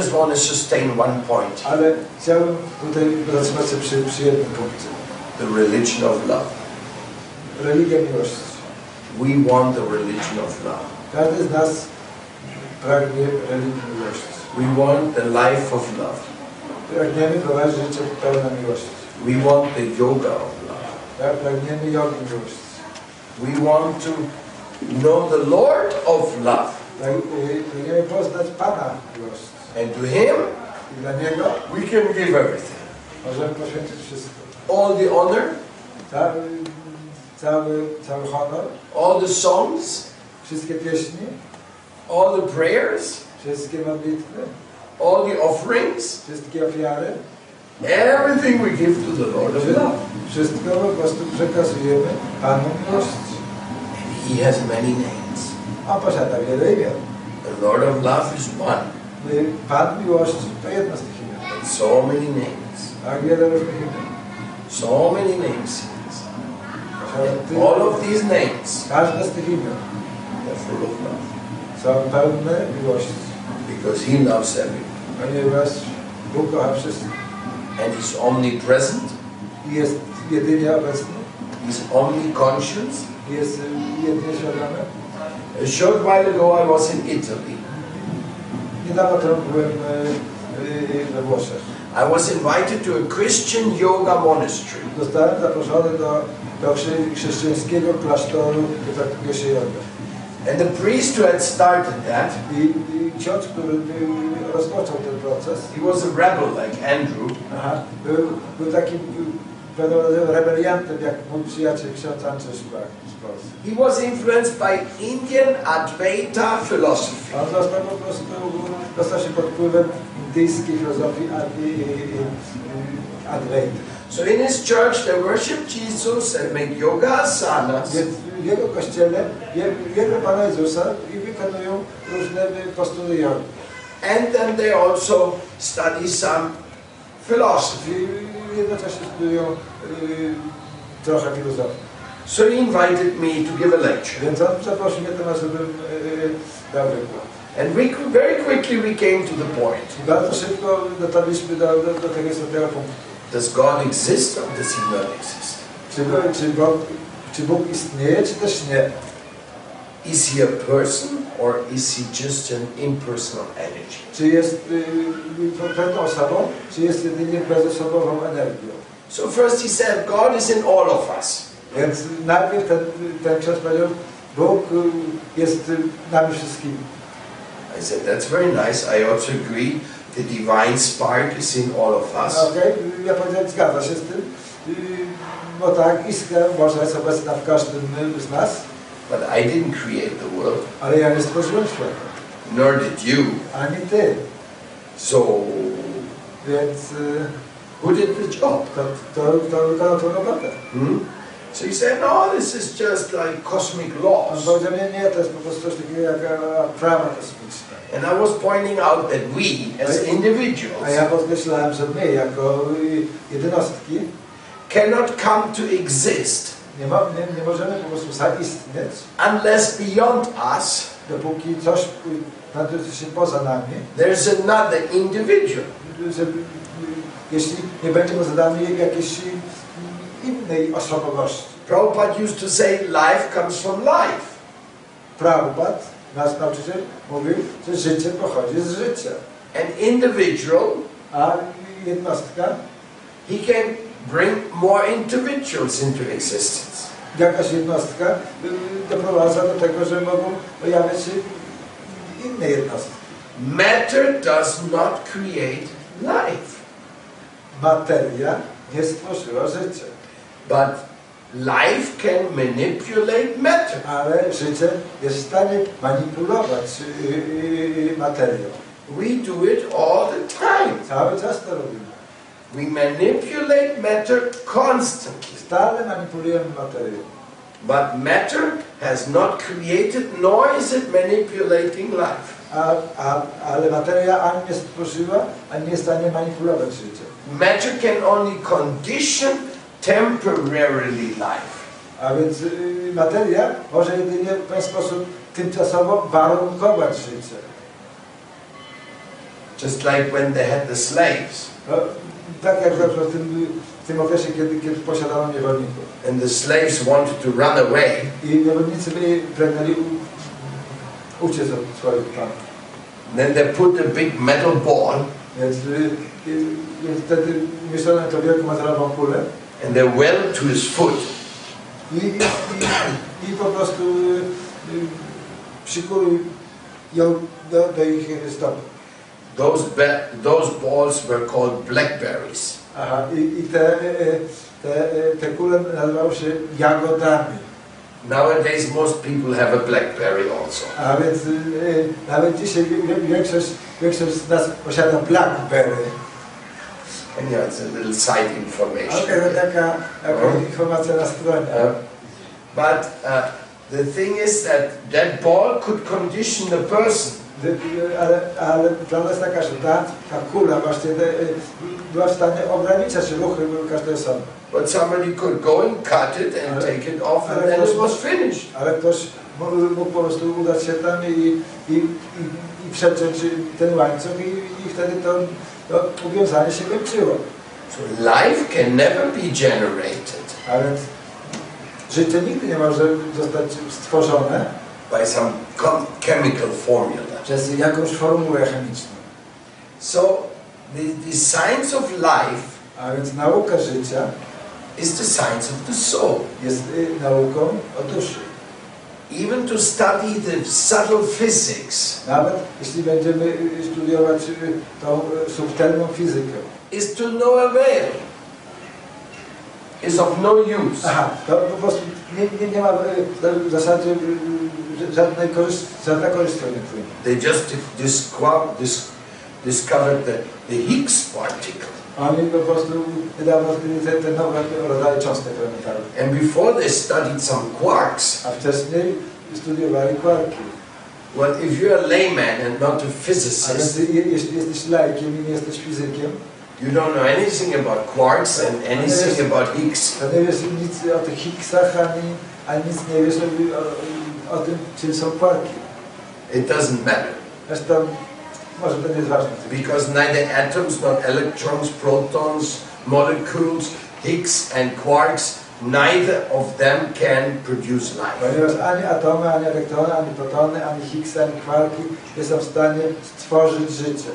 just want to sustain one point Ale chciałbym tutaj przy, przy jednym punkcie. the religion of love. Religia miłości. We want the religion of love. Każdy z nas pragnie religii miłości. We want the life of love. Pragniemy prowadzić życie pełne miłości. We want the yoga of love. Pragniemy jogi miłości. We want to know the Lord of love. Pragniemy poznać Pana miłości. And to Him, I dla Niego we can give everything. możemy poświęcić wszystko. All the honor, Cały, cały, cały honor, all the songs, wszystkie pieśni, all the prayers, wszystkie modlitwy, all the offerings, wszystkie ofiary, everything we give to the Lord of love. wszystko po prostu przekazujemy Panu miłości. He has many names. On posiada wiele imion. The Lord of love is one, Y, Pan miłości to jedno z tych imion. so many names. Tak wiele różnych imion. So many names. he has. Posiada all of these names Każde z tych imion are full of love są pełne miłości, because He loves everyone. ponieważ Bóg kocha wszystkich And He's omnipresent, jest jedynie obecny, He's omniconscious. jest y, jedynie świadomy. A short while ago, I was in Italy. Niedawno temu byłem y, y, we Włoszech. I was invited to a Christian yoga monastery. Zostałem zaproszony do, do chrześcijańskiego klasztoru, gdzie praktykuje się jogę. And the priest who had started that, I, I ksiądz, który y, rozpoczął ten proces, he was a rebel like Andrew. aha, był, był takim y, pewnego rodzaju rebeliantem, jak mój przyjaciel ksiądz Andrzej Szpak z Polski. He was influenced by Indian Advaita philosophy. On został po prostu, dostał się pod wpływem indyjskiej filozofii Adi- i- i- Advaita. So in his church, they worship Jesus and make yoga asanas. W jego kościele wielbią Pana Jezusa i wykonują różne postury jogi. And then they also study some philosophy. I jednocześnie studiują y, trochę filozofię. So he invited me to give a lecture. Więc on zaprosił mnie nas, żebym dał wykład. And we very quickly we came to the point. I bardzo szybko dotarliśmy do, do, do tego istotnego punktu. Does God exist or does he not exist? Czy, czy, Bóg, czy Bóg istnieje, czy też nie? Is he a person or is he just an impersonal energy? Czy jest y, pewną osobą, czy jest jedynie bezosobową energią? So first he said God is in all of us. Więc najpierw ten, ten ksiądz powiedział, Bóg y, jest nami wszystkimi. I said that's very nice. I also agree the divine spark is in all of us. Okej, ja powiedziałem, zgadza się z tym. Y, Bo tak, iskra Boża jest obecna w każdym z nas, But I didn't create the world, ale ja nie stworzyłem świata. nor did you. Ani ty. So Więc y, who did the job? to, to wykonał tą robotę. Hmm? So he said, no, this is just like cosmic laws. powiedział, nie, nie, to jest po prostu coś takiego jak prawa kosmiczne. And I was pointing out that we, as individuals, A ja podkreślałem, że my jako y, jednostki cannot come to exist nie, mo, nie, nie możemy po prostu zaistnieć, unless beyond us dopóki coś y, znajduje się poza nami, there's another individual. Jeśli nie będzie poza nami jakiejś innej osobowości. Prabhupada used to say life comes from life. Prabhupada, nasz nauczyciel, mówił, że życie pochodzi z życia. An individual, A jednostka, he can bring more individuals into existence. jakaś jednostka y, doprowadza do tego, że mogą pojawiać się inne jednostki. Matter does not create life, Materia nie stworzyła życia, but life can manipulate matter. ale życie jest w stanie manipulować y, y, materią. We do it all the time. Cały czas to robimy. We manipulate matter constantly. Stale manipulujemy materią. But matter has not created, nor is it manipulating life. A, a, ale materia ani nie stworzyła, ani jest w stanie manipulować życiem. Matter can only condition temporarily life. A więc y, materia może jedynie w ten sposób tymczasowo warunkować życie. Just like when they had the slaves. No, tak jak przykład w tym, w tym okresie, kiedy, kiedy posiadano niewolników. And the slaves wanted to run away. I niewolnicy byli pragnęli u- uciec od swoich panów. Then they put a big metal ball Więc, y, y, więc wtedy umieszczono to wielką metalową kulę and they welded to his foot. i, i, i, i po prostu y, y, ją do, do ich stopy. Those, those balls were called blackberries. Aha, i, i te, te, te kule nazywały się jagodami. Nowadays, most people have a blackberry also. A więc y, nawet dzisiaj większość, większość z nas posiada Blackberry. And yeah, it's a little side information. Okej, to taka, taka informacja na stronie. Uh, but uh, the thing is that that ball could condition the person. Ale, ale prawda jest taka, że ta, ta kula właśnie te, była w stanie ograniczać ruchy każdej osoby. But somebody could go and cut it and take it off, and then it was finished. Ale ktoś mógł, po prostu udać się tam i, i, i, i przeciąć ten łańcuch i, i wtedy to, to uwiązanie się kończyło. So life can never be generated A więc życie nigdy nie może zostać stworzone by some chemical formula. Przez jakąś formułę chemiczną. So the, the science of life A więc nauka życia is the science of the soul. jest y, nauką o duszy. Even to study the subtle physics Nawet jeśli będziemy y, studiować y, tą subtelną fizykę. is to no avail. Is of no use. Aha, to po prostu nie, nie, nie ma w zasadzie y, żadnej żadna korzyść nie płynie. They just discover, dis, discovered the, the Higgs particle. Oni po prostu niedawno odkryli te, te nowe rodzaje cząstek elementarnych. And before they studied some quarks, A wcześniej studiowali kwarki. well, if you're a layman and not a physicist, jeśli jesteś i nie jesteś fizykiem, you don't know anything about quarks and anything about Higgs. nie wiesz nic o tych Higgsach, ani, ani nic nie wiesz o tym, są kwarki. It doesn't matter. Zresztą może to nie jest ważne. Because neither atoms nor electrons, protons, molecules, Higgs and quarks, neither of them can produce life. Ponieważ ani atomy, ani elektrony, ani protony, ani Higgsy, ani kwarki nie są w stanie stworzyć życie.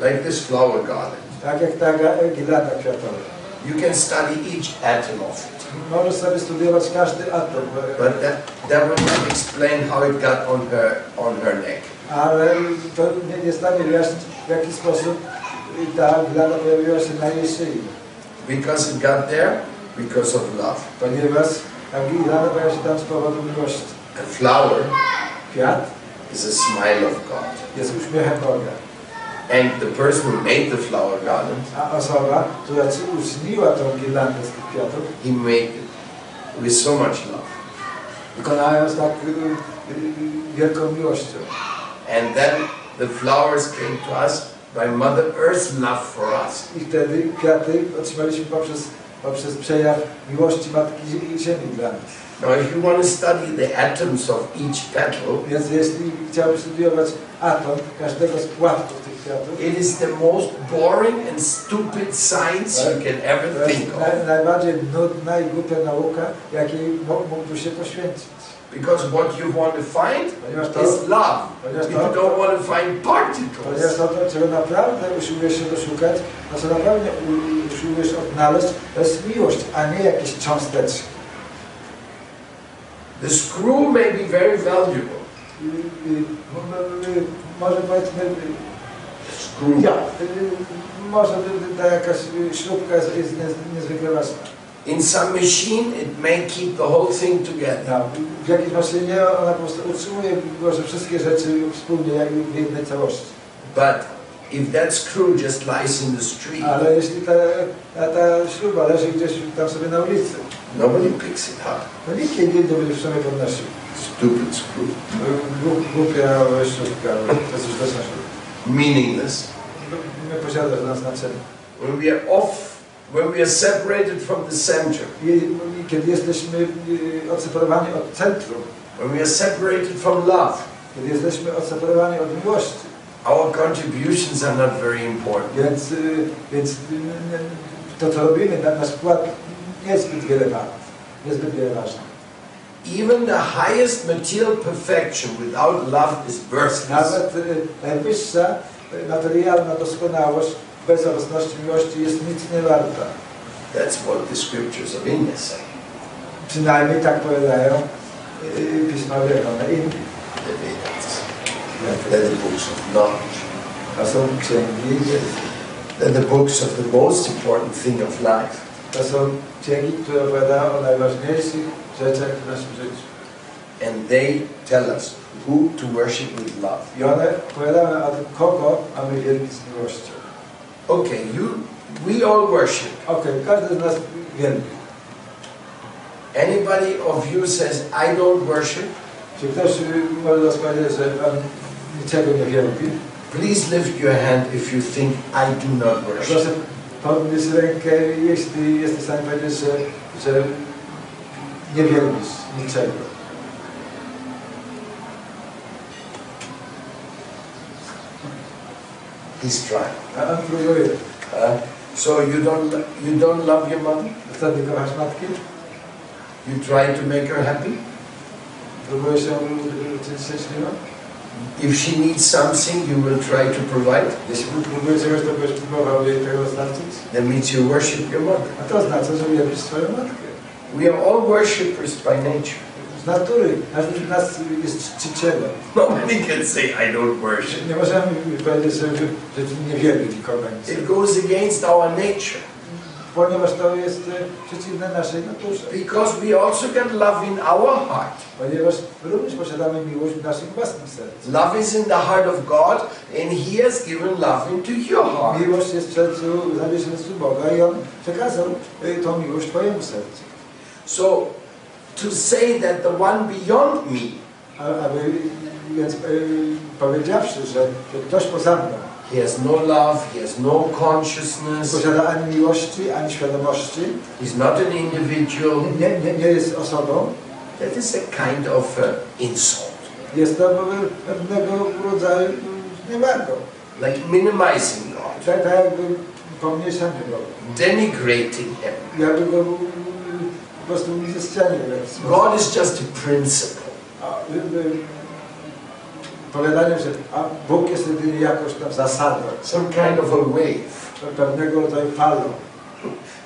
Like this flower garden. Tak jak ta girlanda kwiatowa. You can study each atom of it. Możesz sobie studiować każdy atom, e, But that, that will not explain how it got on her, on her neck. ale to nie, nie jest w stanie wyjaśnić, w jaki sposób ta girlanda pojawiła się na jej szyi. Because it got there? Because of love. Ponieważ ta girlanda pojawia się tam z powodu miłości. A flower is a smile of God. Boga. And the person who made the flower garden, A osoba, która ci uczyniła tą girlandę z tych kwiatów, he made it with so much love. wykonała ją z tak y, y, wielką miłością. And then the flowers came to us by Mother Earth's love for us. I wtedy kwiaty otrzymaliśmy poprzez, poprzez przejaw miłości Matki Zie- Ziemi dla nas. Now, if you want to study the atoms of each petal, Więc jeśli chciałbym studiować atom każdego z płatków tych kwiatów, it is the most boring and stupid science you can to ever jest think of. naj, najbardziej nudna i głupia nauka, jakiej mo- mógłby się poświęcić. Because what you want to find Ponieważ to, is love. ponieważ You don't want to find ponieważ particles. to, to, czego naprawdę usiłujesz się doszukać, to co naprawdę u- usiłujesz odnaleźć, to jest miłość, a nie jakieś cząsteczki. The screw may be very valuable. Screw. ja, y, może y, ta jakaś y, śrubka jest, jest niez- niezwykle ważna. In some machine, it may keep the whole thing together. No, w jakiejś maszynie ona po prostu utrzymuje może wszystkie rzeczy wspólnie jak w jednej całości. But if that screw just lies in the street, Ale jeśli ta, ta, ta śruba leży gdzieś tam sobie na ulicy, nobody picks it up. nikt jej nie będzie w sobie podnosił. Stupid screw. Głup- Głupia śrubka, to jest użyteczna śrubka. Meaningless. Nie posiada żadnego znaczenia. When we are off, when we are separated from the center, I, i kiedy jesteśmy y, odseparowani od centrum, when we are separated from love, kiedy jesteśmy odseparowani od miłości, Our contributions are not very important. Więc, więc to, co robimy, na- nasz wkład nie jest zbyt wiele wart, niezbyt wiele ważny. Even the highest material perfection without love is worthless. Nawet najwyższa materialna doskonałość bez obecności miłości jest nic nie warta. That's what the scriptures of India say. Przynajmniej tak powiadają pisma wierone Indii. The Vedas. They're the books of knowledge. To są księgi, They're the books of the most important thing of life. To są księgi, które opowiadają o najważniejszych rzeczach w naszym życiu. And they tell us who to worship with love. I one opowiadają o tym, kogo mamy wielbić z miłością. Okay, you, we all worship. Okay, każdy z nas wielbi. Anybody of you says, I don't worship, Czy ktoś może nas powiedzieć, że on niczego nie wielbi? please lift your hand if you think I do not worship. Podnieść rękę, jesteś w stanie powiedzieć, że, że nie wielbisz niczego. He's trying. A on próbuje. Uh, so you don't, you don't love your mother? Wtedy kochasz matki? You try to make her happy? Próbujesz ją uczynić szczęśliwą? If she needs something, you will try to provide. Jeśli próbujesz czegoś, to próbował jej tego dostarczyć? That means you worship your mother. A to oznacza, że wielbisz swoją matkę. We are all worshippers by nature. Z natury. Każdy z nas jest czcicielem. Nobody can say I don't worship. Nie możemy powiedzieć, że, że, że nie wielbi nikogo. It goes against our nature. Ponieważ to jest e, przeciwne naszej naturze. Because we also get love in our heart. Ponieważ również posiadamy miłość w naszym własnym sercu. Love is in the heart of God, and He has given love into your heart. Miłość jest w sercu, sercu Boga i On przekazał y, tą miłość Twojemu sercu. So, to say that the one beyond me A, aby, więc y, powiedziawszy, że, że ktoś poza mną He has no love, he has no consciousness, posiada ani miłości, ani świadomości, he's not an individual. nie, nie, nie jest osobą, That is a kind of uh, insult, jest to pewnego rodzaju like minimizing God, Tak, tak jakby go. denigrating him. Jakby go po prostu zestrzelił. God is just a principle. A, y, y, Powiadanie, że Bóg jest jedynie jakąś tam zasadą, Some kind of a wave. pewnego rodzaju falą.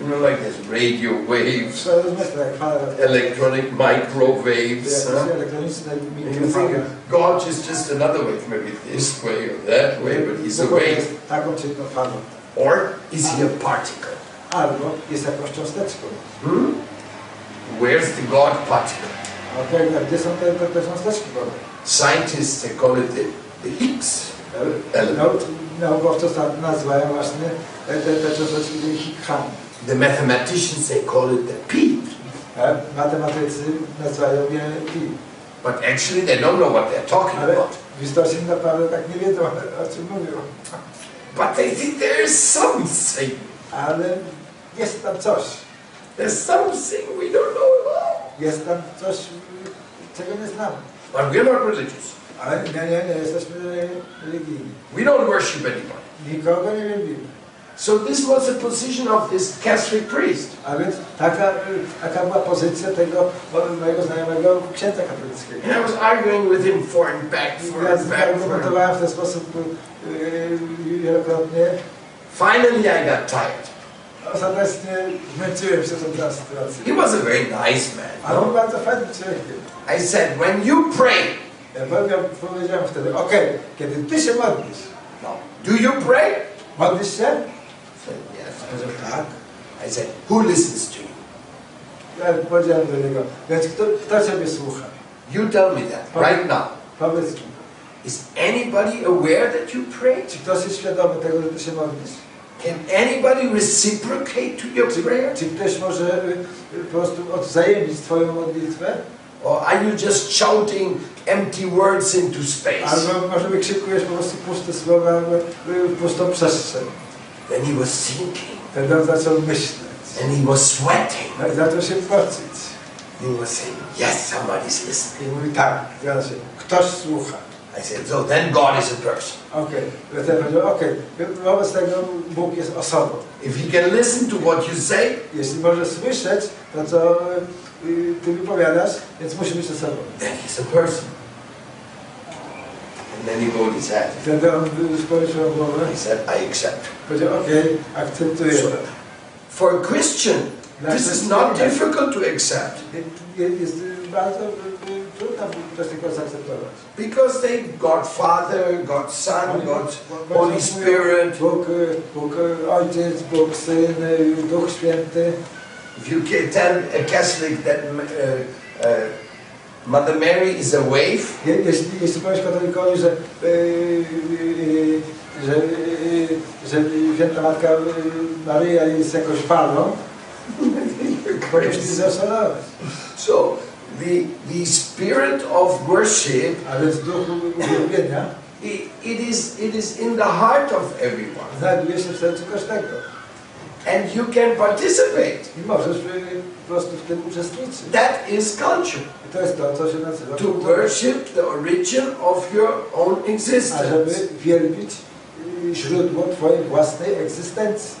You know, like there's radio waves, To jest jak fala. electronic microwaves. Huh? elektroniczne And you think God is just another wave, maybe this way or that way, but he's a wave. jest taką czy inną falą. Or is he a particle? Albo jest jakąś cząsteczką. Hmm? Where's the God particle? Scientists they call it the, the Higgs element. Nau, naukowcy ostatnio nazywają właśnie te, te, te cząsteczki Higgsami. The mathematicians they call it the P. E, Matematycy nazywają je pi. But actually they don't know what they're talking about. w istocie naprawdę tak nie wiedzą o czym mówią. But they think there is something. Ale jest tam coś. There's something we don't know about. Jest tam coś, czego nie znamy. But we're not religious. Ale nie, nie, nie jesteśmy religijni. We don't worship anybody. Nikogo nie wielbimy. So this was the position of this Catholic priest. A więc taka, taka była pozycja tego mojego znajomego księdza katolickiego. And I was arguing with him for and back, for and back, for and argumentowałem w ten sposób wielokrotnie. Finally I got tired. He was a very nice man. Ale on no? bardzo fajnym człowiekiem. I said, when you pray, Ja powiedziałem, powiedziałem wtedy, okej, kiedy ty się modlisz, no, do you pray? I said, yes. I said, who listens to you? Ja powiedziałem do niego, więc kto, kto ciebie słucha? You tell me that right now. Is anybody aware that you pray? Czy? Can anybody reciprocate to your prayer? Czy ktoś może y, y, po prostu odwzajemnić twoją modlitwę? Or are you just shouting empty words into space? Albo może wykrzykujesz po prostu puste słowa, y, pustą przestrzeń. Then he was thinking Wtedy on zaczął myśleć. and he was sweating. No i zaczął się pocić. He was saying, Yes, somebody's I listening. mówi tak, ktoś słucha. I said, so then God is a person. Okay. okay. wtedy powiedział, okej, wobec tego Bóg jest osobą. If he can listen to what you say, Jeśli może słyszeć to, co Ty wypowiadasz, więc musi być osobą. then he's a person. And then he bowed his head. Wtedy on spojrzał głowę He said, I accept. powiedział, okej, akceptuję. So, for a Christian, this is not difficult to accept Jest, jest bardzo y, y, trudno coś takiego zaakceptować. because they got Father, got Son, got Holy Spirit. Bóg, Bóg Ojciec, Bóg Syn, Duch Święty. If you can tell a Catholic that uh, uh, Mother Mary is a wave, Je, jeśli, jeśli powiesz katolikowi, że, że, że Święta Matka Maryja jest jakąś falą, you're powinien crazy. So the the spirit of worship, A więc duch uwielbienia i- it is it is in the heart of everyone, znajduje się w sercu każdego. and you can participate. I możesz y, po prostu w tym. That is culture. To jest to, co się nazywa To kultura. worship the origin of your own existence. źródło Twojej własnej egzystencji.